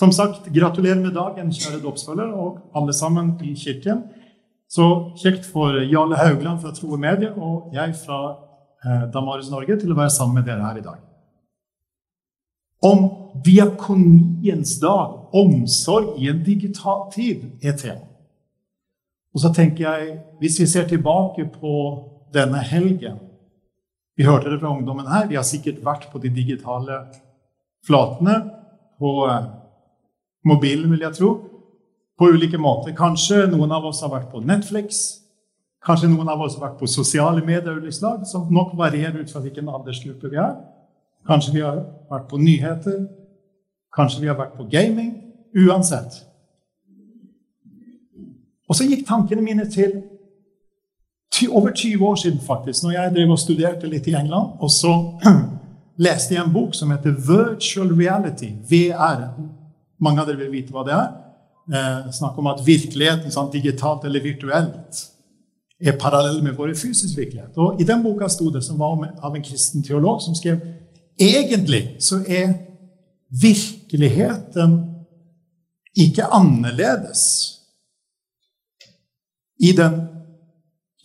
Som sagt, gratulerer med dagen, kjære dåpsfølgere og alle sammen i kirken. Så kjekt for Jarle Haugland fra Tro og Medie og jeg fra eh, Damaris Norge til å være sammen med dere her i dag. Om diakoniens dag, omsorg i en digital tid, er tema. Og så tenker jeg, hvis vi ser tilbake på denne helgen Vi hørte det fra ungdommen her. Vi har sikkert vært på de digitale flatene på eh, mobilen, vil jeg tro, på ulike måter. Kanskje noen av oss har vært på Netflix. Kanskje noen av oss har vært på sosiale medier, slag, som nok varierer ut fra hvilken aldersgruppe vi er. Kanskje vi har vært på nyheter. Kanskje vi har vært på gaming. Uansett. Og så gikk tankene mine til over 20 år siden, faktisk, når jeg drev og studerte litt i England. Og så leste jeg en bok som heter Virtual Reality, VR. Mange av dere vil vite hva det er. Eh, snakk om at virkeligheten, sånn digitalt eller virtuelt, er parallell med vår fysisk virkelighet. Og I den boka sto det, som var av en kristen teolog, som skrev egentlig så er virkeligheten ikke annerledes i den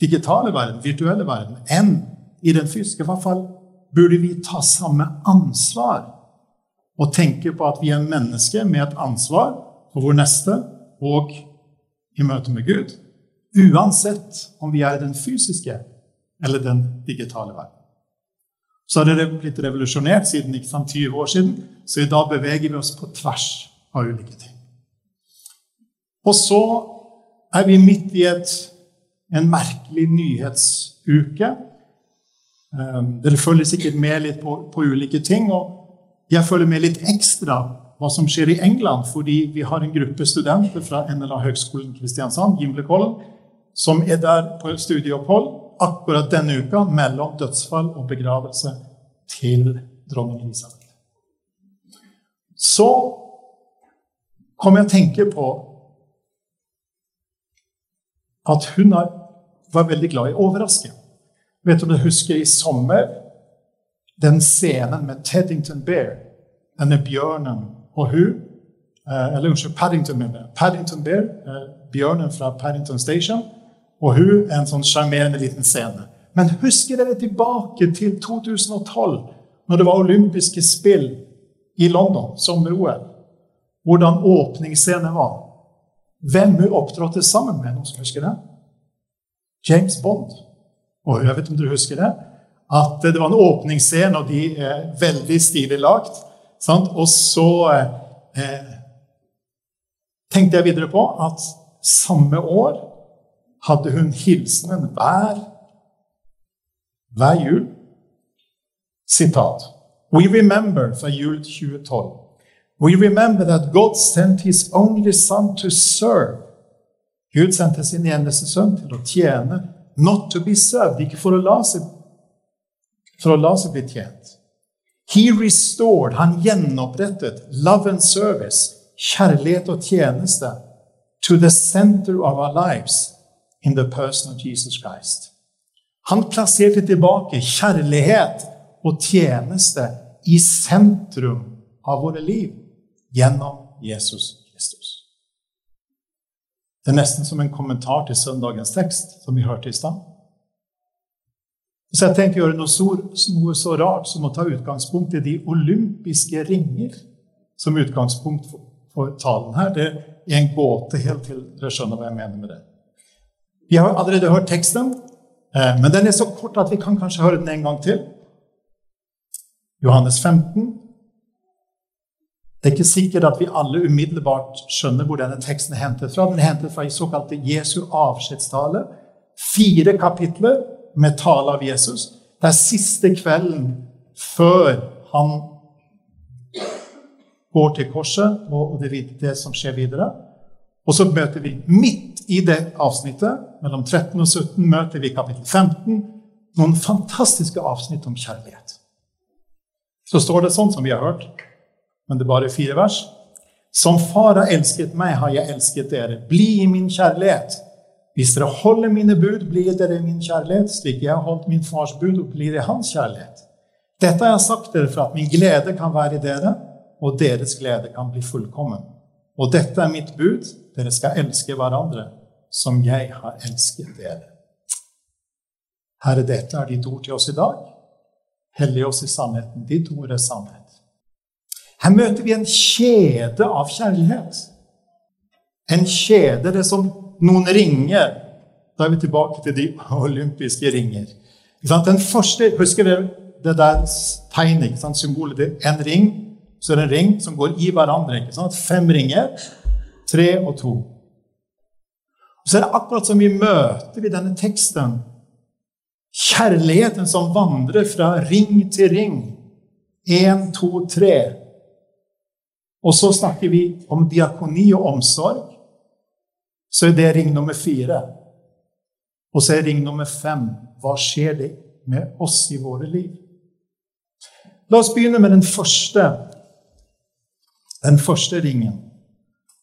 digitale verden, virtuelle verden, enn i den fysiske. I hvert fall burde vi ta samme ansvar og tenker på at vi er mennesker med et ansvar for vår neste og i møte med Gud. Uansett om vi er i den fysiske eller den digitale verden. Så har det blitt revolusjonert siden ikke sant, 20 år siden, så i dag beveger vi oss på tvers av ulike ting. Og så er vi midt i et, en merkelig nyhetsuke. Um, dere følger sikkert med litt på, på, ulike ting. Og jeg følger med litt ekstra hva som skjer i England, fordi vi har en gruppe studenter fra NLA Høgskolen Kristiansand, Gimlekollen, som er der på studieopphold akkurat denne uka mellom dødsfall og begravelse til dronning Elisabeth. Så kom jeg å tenke på at hun var veldig glad i å overraske. Vet du om du husker i sommer den scenen med Teddington Bear, denne bjørnen og hun eh, Eller unnskyld, Paddington, mener Paddington Bear, eh, bjørnen fra Paddington Station, og hun en sånn sjarmerende liten scene. Men husker dere tilbake til 2012, når det var olympiske spill i London, sommer-OL? Hvordan åpningsscenen var? Hvem hun opptrådte sammen med, noen som husker det? James Bond. Og jeg vet om du husker det? At det var en åpningsscene, og de er veldig stilig lagt. Sant? Og så eh, tenkte jeg videre på at samme år hadde hun hilsenen hver, hver jul. Sitat. We remember fra jul 2012 We remember that God sent his only son to serve. Gud sendte sin eneste sønn til å tjene, not to be served, ikke for å la seg, for å la seg bli tjent. He restored, han gjenopprettet, love and service, kjærlighet og tjeneste, to the center of our lives in the person of Jesus Christ. Han plasserte tilbake kjærlighet og tjeneste i sentrum av våre liv gjennom Jesus Kristus. Det er nesten som en kommentar til søndagens tekst, som vi hørte i stad. Så jeg tenkte å gjøre noe så, noe så, rart som å ta utgangspunkt i de olympiske ringer som utgangspunkt for, for talen her. Det er en gåte helt til dere skjønner hva jeg mener med det. Vi har allerede hørt teksten, eh, men den er så kort at vi kan kanskje høre den en gang til. Johannes 15, det er ikke sikkert at vi alle umiddelbart skjønner hvor denne teksten er hentet fra. Den er hentet fra i såkalte Jesu avskjedstale. Fire kapitler med tale av Jesus. Det er siste kvelden før han går til korset, og det er det som skjer videre. Og så møter vi midt i det avsnittet, mellom 13 og 17, møter vi kapittel 15, noen fantastiske avsnitt om kjærlighet. Så står det sånn som vi har hørt men det er bare fire vers. Som Far har elsket meg, har jeg elsket dere. Bli i min kjærlighet. Hvis dere holder mine bud, blir dere min kjærlighet, slik jeg har holdt min fars bud, og blir det hans kjærlighet. Dette har jeg sagt dere for at min glede kan være i dere, og deres glede kan bli fullkommen. Og dette er mitt bud. Dere skal elske hverandre som jeg har elsket dere. Herre, dette er ditt ord til oss i dag. Hellig oss i sannheten. Ditt ord er sannhet. Her møter vi en kjede av kjærlighet. En kjede, det som noen ringer. Da er vi tilbake til de olympiske ringer. Den første, Husker dere det der tegnet? Symbolet er en ring, så er det en ring som går i hverandre. Fem ringer. Tre og to. Så er det akkurat som vi møter i denne teksten kjærligheten som vandrer fra ring til ring. Én, to, tre. Og så snakker vi om diakoni og omsorg. Så er det ring nummer fire. Og så er ring nummer fem hva skjer det med oss i våre liv? La oss begynne med den første, den første ringen.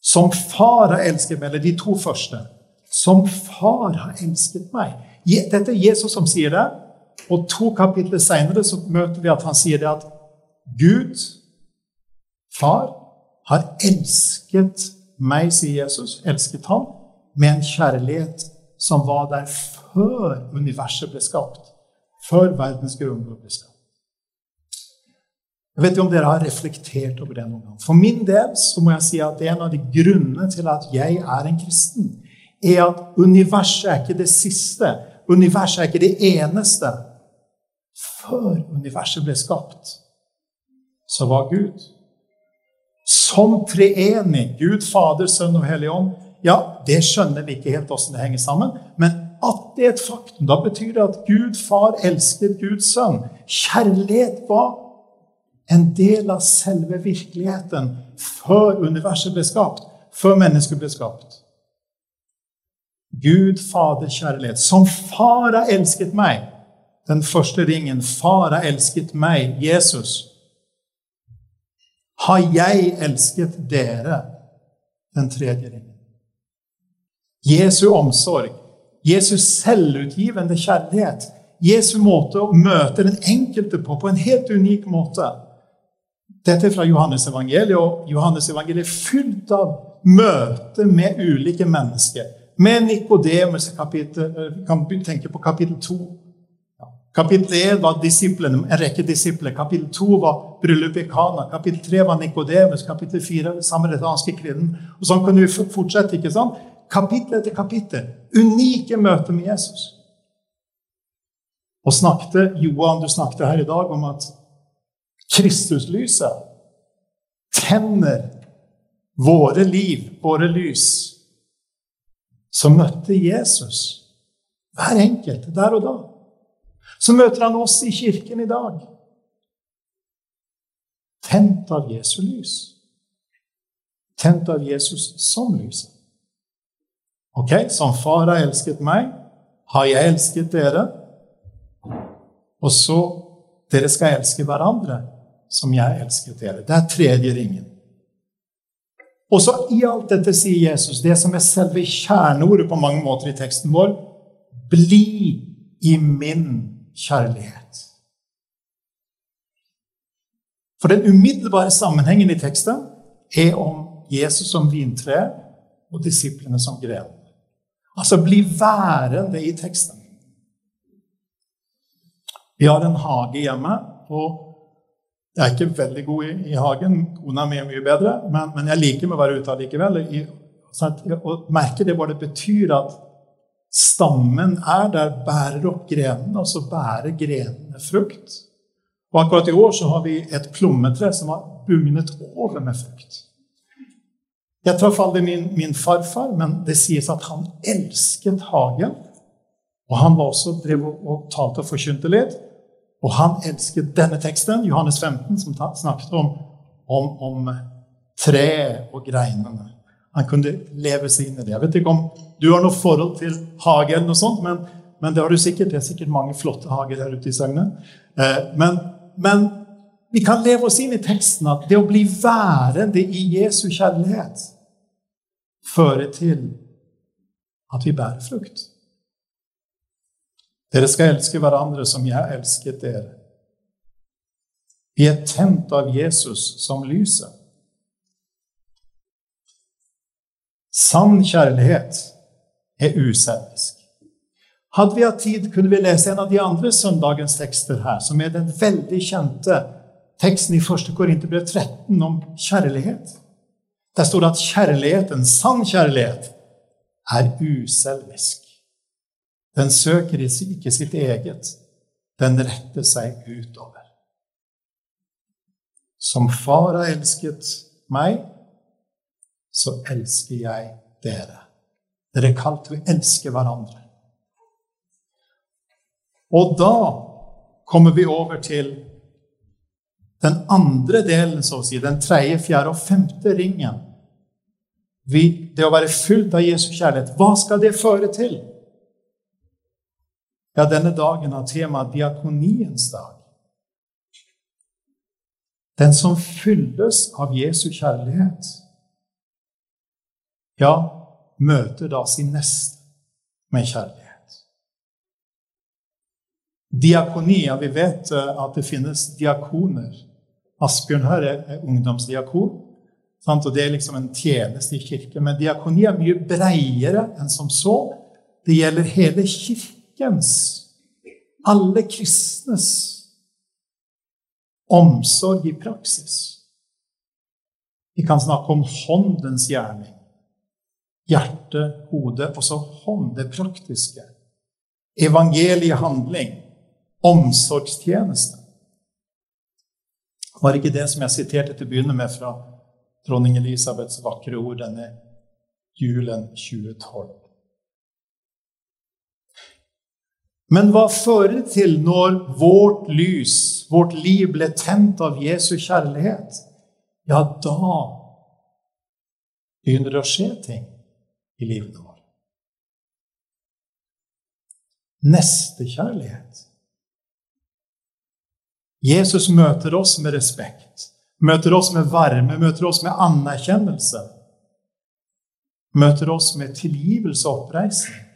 Som far har elsket meg, eller de to første. Som far har elsket meg. Dette er Jesus som sier det. Og to kapitler seinere møter vi at han sier det at Gud, far, har elsket meg, sier Jesus, elsket ham, med en kjærlighet som var der før universet ble skapt. Før verdens grunnlov ble skapt. Jeg vet ikke om dere har reflektert over det noen gang. For min del så må jeg si at en av de grunnene til at jeg er en kristen, er at universet er ikke det siste. Universet er ikke det eneste. Før universet ble skapt, så var Gud som treenig, Gud Fader, Sønn og Hellig Ånd, ja, det skjønner vi ikke helt åssen det henger sammen. Men at det er et faktum, da betyr det at Gud Far elsket Guds sønn. Kjærlighet var en del av selve virkeligheten før universet ble skapt, før mennesket ble skapt. Gud Fader kjærlighet. Som Far har elsket meg. Den første ringen. Far har elsket meg, Jesus har jeg elsket dere, den tredje ringen. Jesu omsorg, Jesu selvutgivende kjærlighet, Jesu måte å møte den enkelte på på en helt unik måte. Dette er fra Johannes evangeliet, og Johannes evangeliet er fylt av møte med ulike mennesker. Med Nikodemus, kan tenke på kapittel 2. Kapittel 1 var disiplene, en rekke disipler. Kapittel 2 var bryllupet i Kana. Kapittel 3 var Nikodemus. Kapittel 4 samaritanske kvinnen. Og sånn kan vi fortsette. ikke sant? Kapittel etter kapittel. Unike møter med Jesus. Og snakket, Johan, du snakket her i dag om at Kristuslyset tenner våre liv, våre lys. Så møtte Jesus hver enkelt der og da så møter han oss i kirken i dag. Tent av Jesu lys. Tent av Jesus som lyset. Ok, som far har elsket meg, har jeg elsket dere. Og så dere skal elske hverandre som jeg elsket dere. Det er tredje ringen. Og så i alt dette sier Jesus det som er selve kjerneordet på mange måter i teksten vår. Bli i min kjærlighet. For den umiddelbare sammenhengen i teksten er om Jesus som vintre og disiplene som gren. Altså bli værende i teksten. Vi har en hage hjemme, og jeg er ikke veldig god i, i hagen. Kona mi er mye bedre, men, men, jeg liker med å være ute allikevel. Og merker det hva det betyr at Stammen er der, bærer opp grenene, og så bærer grenene frukt. Og akkurat i år så har vi et plommetre som har bugnet over med frukt. Jeg traff aldri min, min, farfar, men det sies at han elsket hagen. Og han var også drev og, og talte og forkynte litt. Og han elsket denne teksten, Johannes 15, som snakket om, om, om tre og greinene. Han kunne leve seg inn i det. Jeg vet ikke om du har noe forhold til hage, eller noe sånt, men, men det har du sikkert. Det er sikkert mange flotte hager her ute i Søgne. Eh, men, men, vi kan leve oss inn i teksten at det å bli værende i Jesu kjærlighet fører til at vi bærer frukt. Dere skal elske hverandre som jeg elsket dere. Vi er tent av Jesus som lyset. Sann kjærlighet er uselvisk. Hadde vi hatt tid, kunne vi lese en av de andre søndagens tekster her, som er den veldig kjente teksten i 1. Korinterbrev 13 om kjærlighet. Der står det at kjærligheten, sann kjærlighet, er uselvisk. Den søker ikke sitt eget, den retter seg utover. Som far har elsket meg, så elsker jeg dere. Dere er kalt til å elske hverandre. Og da kommer vi over til den andre delen, så å si, den tredje, fjerde og femte ringen. Vi, det å være fullt av Jesu kjærlighet, hva skal det føre til? Ja, denne dagen har temaet diakoniens dag. Den som fylles av Jesu kjærlighet, ja, møter da sin neste med kjærlighet. Diakoni, ja, vi vet eh, at det finnes diakoner. Asbjørn her er ungdomsdiakon. Sant? Og det er liksom en tjeneste i kirken. Men diakoni er mye breiere enn som så. Det gjelder hele kirkens, alle kristnes, omsorg i praksis. Vi kan snakke om håndens gjerning. Hjerte, hode, og så hånd, det praktiske. Evangeliehandling omsorgstjeneste. Var ikke det som jeg siterte til å begynne med fra dronning Elisabeths vakre ord denne julen 2012? Men hva fører det til når vårt lys, vårt liv, ble tent av Jesu kjærlighet? Ja, da begynner det å skje ting i livet vårt. Nestekjærlighet. Jesus møter oss med respekt, møter oss med varme, møter oss med anerkjennelse. Møter oss med tilgivelse og oppreisning.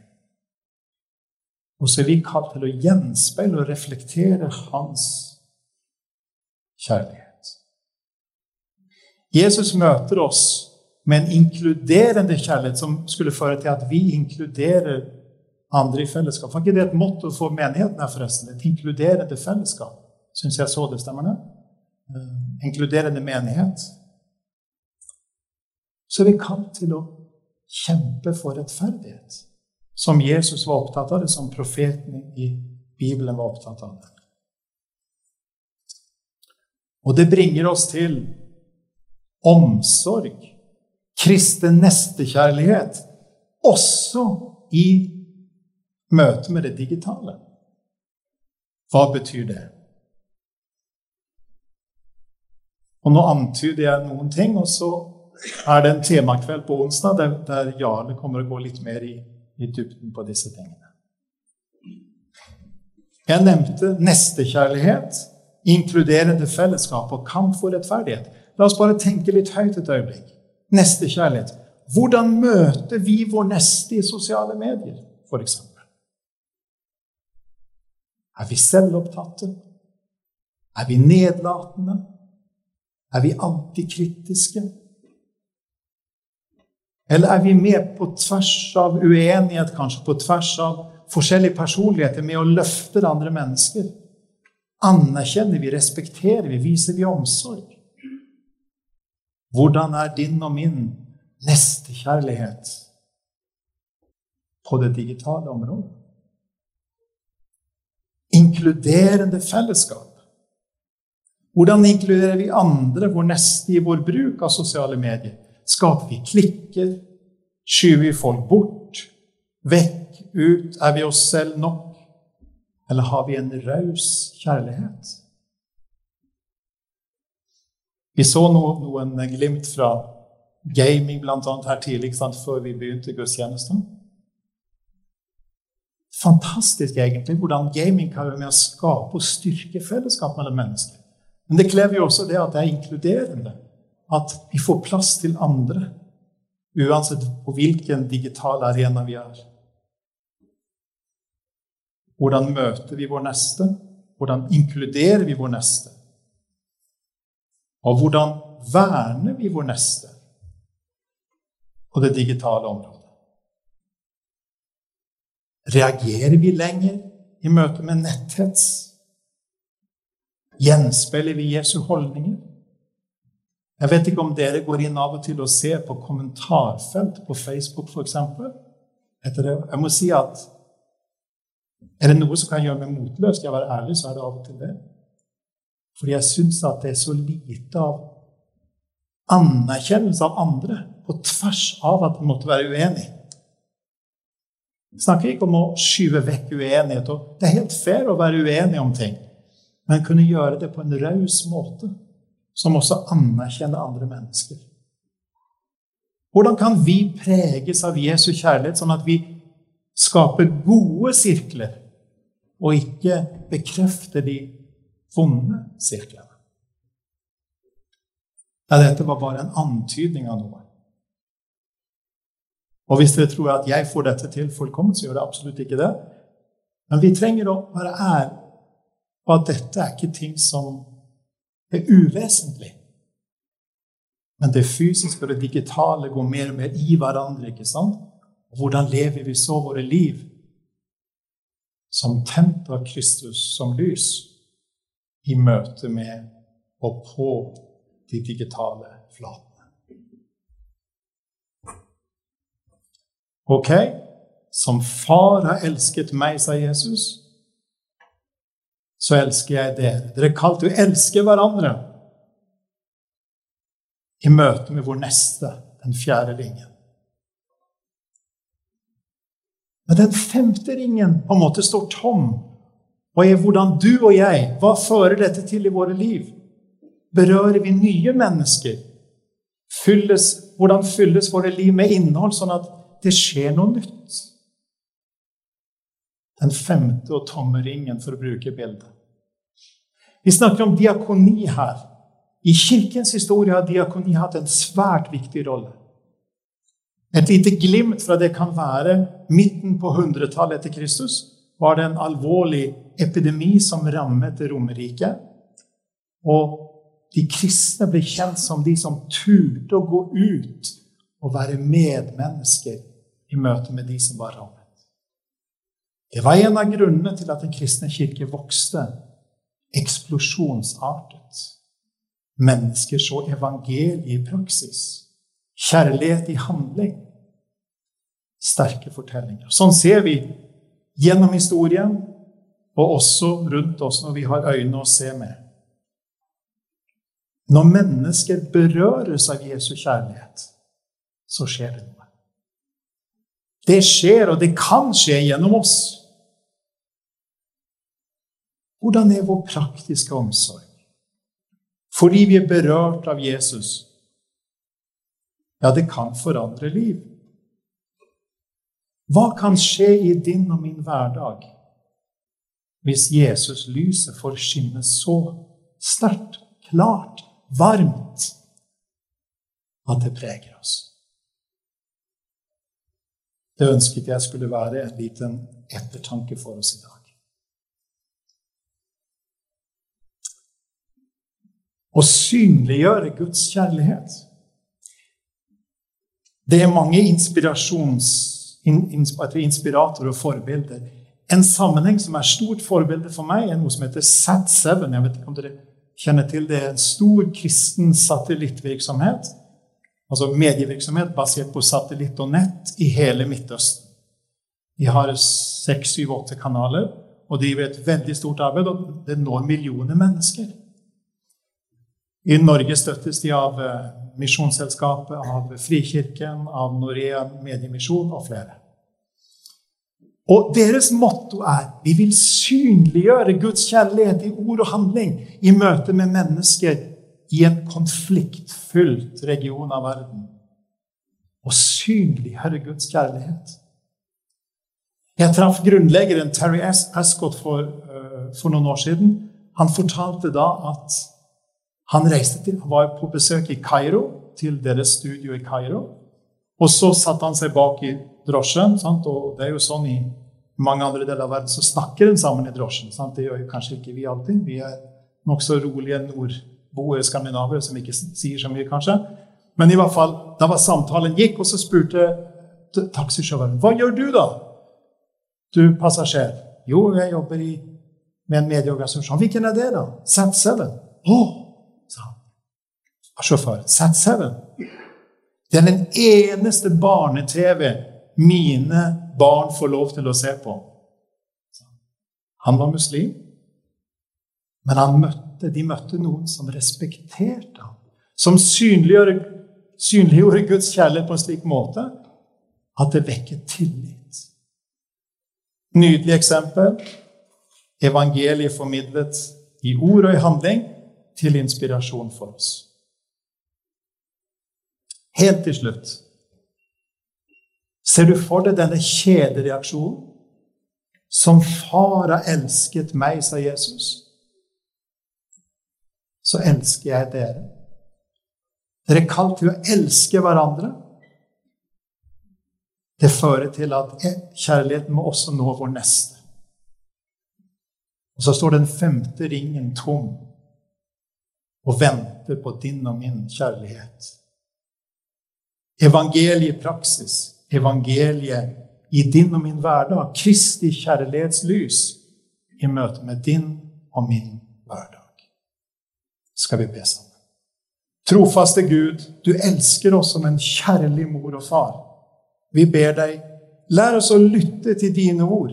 Og så er vi kalt til å gjenspeile og reflektere hans kjærlighet. Jesus møter oss med en inkluderende kjærlighet som skulle føre til at vi inkluderer andre i fellesskap. Var ikke det et motto for menigheten her, forresten? Et inkluderende fellesskap? Syns jeg så det, stemmer det? Eh, inkluderende menighet. Så vi kan til å kjempe for rettferdighet. Som Jesus var opptatt av det, som profeten i Bibelen var opptatt av det. Og det bringer oss til omsorg, kristen nestekjærlighet, også i møte med det digitale. Hva betyr det? Og nå antyder jeg noen ting, og så er det en temakveld på onsdag der, der Jarle kommer å gå litt mer i, i dybden på disse tingene. Jeg nevnte nestekjærlighet, inkluderende fellesskap og kamp for rettferdighet. La oss bare tenke litt høyt et øyeblikk. Nestekjærlighet. Hvordan møter vi vår neste i sosiale medier, f.eks.? Er vi selvopptatte? Er vi nedlatende? Er vi antikritiske? Eller er vi med på tvers av uenighet, kanskje på tvers av forskjellige personligheter, med å løfte andre mennesker? Anerkjenner vi, respekterer vi, viser vi omsorg? Hvordan er din og min nestekjærlighet på det digitale området? Inkluderende fellesskap. Hvordan inkluderer vi andre, vår neste, i vår bruk av sosiale medier? Skaper vi klikker? Skyver vi folk bort? Vekk? Ut? Er vi oss selv nok? Eller har vi en raus kjærlighet? Vi så noen glimt fra gaming annet her tidlig før vi begynte gudstjenesten. Fantastisk egentlig hvordan gaming kan være med å skape og styrke fellesskap mellom mennesker. Men det krever jo også det at det er inkluderende. At vi får plass til andre, uansett på hvilken digital arena vi er. Hvordan møter vi vår neste? Hvordan inkluderer vi vår neste? Og hvordan verner vi vår neste på det digitale området? Reagerer vi lenger i møte med netthets? Gjenspeiler vi Jesu holdninger? Jeg vet ikke om dere går inn av og til og ser på kommentarfelt på Facebook f.eks. Jeg må si at er det noe som kan gjøre meg motløs, skal jeg være ærlig, så er det av og til det. Fordi jeg syns at det er så lite av anerkjennelse av andre på tvers av at en måtte være uenig. Jeg snakker ikke om å skyve vekk uenighet. Det er helt fair å være uenig om ting, men kunne gjøre det på en raus måte som også anerkjenner andre mennesker. Hvordan kan vi preges av Jesu kjærlighet, sånn at vi skaper gode sirkler, og ikke bekrefter de vonde sirklene? Ja, dette var bare en antydning av noe. Og hvis dere tror at jeg får dette til fullkomment, så gjør det absolutt ikke det. Men vi trenger å være ærlige på at dette er ikke ting som er uvesentlig. Men det fysiske og det digitale går mer og mer i hverandre. ikke sant? Og hvordan lever vi så våre liv? Som tent av Kristus som lys i møte med og på de digitale flatene. Ok? Som far har elsket meg, sa Jesus, så elsker jeg dere. Dere er kalt å elske hverandre i møte med vår neste, den fjerde ringen. Men den femte ringen på en måte står tom og er hvordan du og jeg Hva fører dette til i våre liv? Berører vi nye mennesker? Fylles, hvordan fylles våre liv med innhold, sånn at det skjer noe nytt? Den femte og tomme ringen, for å bruke bildet. Vi snakker om diakoni her. I kirkens historie har diakoni hatt en svært viktig rolle. Et lite glimt fra det kan være midten på 100-tallet etter Kristus var det en alvorlig epidemi som rammet Romerriket. Og de kristne ble kjent som de som turte å gå ut og være medmennesker i møte med de som var rammet. Det var en av grunnene til at den kristne kirke vokste eksplosjonsartet. Mennesker så evangeliet i praksis. Kjærlighet i handling. Sterke fortellinger. Sånn ser vi gjennom historien, og også rundt oss når vi har øyne å se med. Når mennesker berøres av Jesu kjærlighet, så skjer det noe. Det skjer, og det kan skje gjennom oss. Hvordan er vår praktiske omsorg? Fordi vi er berørt av Jesus. Ja, det kan forandre liv. Hva kan skje i din og min hverdag hvis Jesus lyset får skinne så sterkt, klart, varmt at det preger oss? Det ønsket jeg skulle være en liten ettertanke for oss i dag. Å synliggjøre Guds kjærlighet. Det er mange inspirasjons, inspiratorer og forbilder. En sammenheng som er stort forbilde for meg, er noe som heter SAT7. Jeg vet ikke om dere kjenner til det. En stor kristen satellittvirksomhet. Altså medievirksomhet basert på satellitt og nett i hele Midtøsten. De har seks, syv, åtte kanaler og driver et veldig stort arbeid. og Det når millioner mennesker. I Norge støttes de av eh, Misjonsselskapet, av Frikirken, av Norea Mediemisjon og flere. Og deres motto er vi vil synliggjøre Guds kjærlighet i ord og handling i møte med mennesker i en konfliktfylt region av verden. Og synliggjøre Guds kjærlighet. Jeg traff grunnleggeren Terry Ascott for, uh, for noen år siden. Han fortalte da at han reiste til, var på besøk i Kairo, til deres studio i Kairo. Og så satte han seg bak i drosjen. Sant? Og det er jo sånn i mange andre deler av verden så snakker en sammen i drosjen. Sant? Det gjør jo kanskje ikke vi alltid. Vi er nokså rolige nordboere skandinaver som ikke sier så mye, kanskje. Men i hvert fall, da var samtalen gikk, og så spurte taxisjåføren hva gjør du da? Du passasjer. Jo, jeg jobber i, med en medieorganisasjon. Hvilken er det, da? Sat7. Å, sa han. Sjåfør. Sat7. Det er den eneste barne-TV mine barn får lov til å se på. Han var muslim, men han møtte, de møtte noen som respekterte ham. Som synliggjorde, synliggjorde Guds kjærlighet på en slik måte at det vekket tillit. Nydelig eksempel. Evangeliet formidlet i ord og i handling til inspirasjon for oss. Helt til slutt Ser du for deg denne kjedereaksjonen? Som far har elsket meg, sa Jesus, så elsker jeg dere. Dere er kalt til å elske hverandre. Det fører til at kjærligheten må også nå vår neste. Og så står den femte ringen tom og venter på din og min kjærlighet. Evangeliet i praksis, evangeliet i din og min hverdag, Kristi kjærlighetslys i møte med din og min hverdag. Skal vi be sammen? Trofaste Gud, du elsker oss som en kjærlig mor og far. Vi ber deg, lær oss å lytte til dine ord,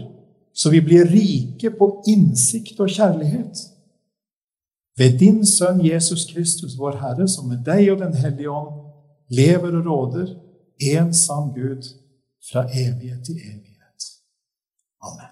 så vi blir rike på innsikt og kjærlighet. Ved din Sønn Jesus Kristus, vår Herre, som med deg og Den hellige ånd lever og råder, en sann Gud, fra evighet til evighet. Amen.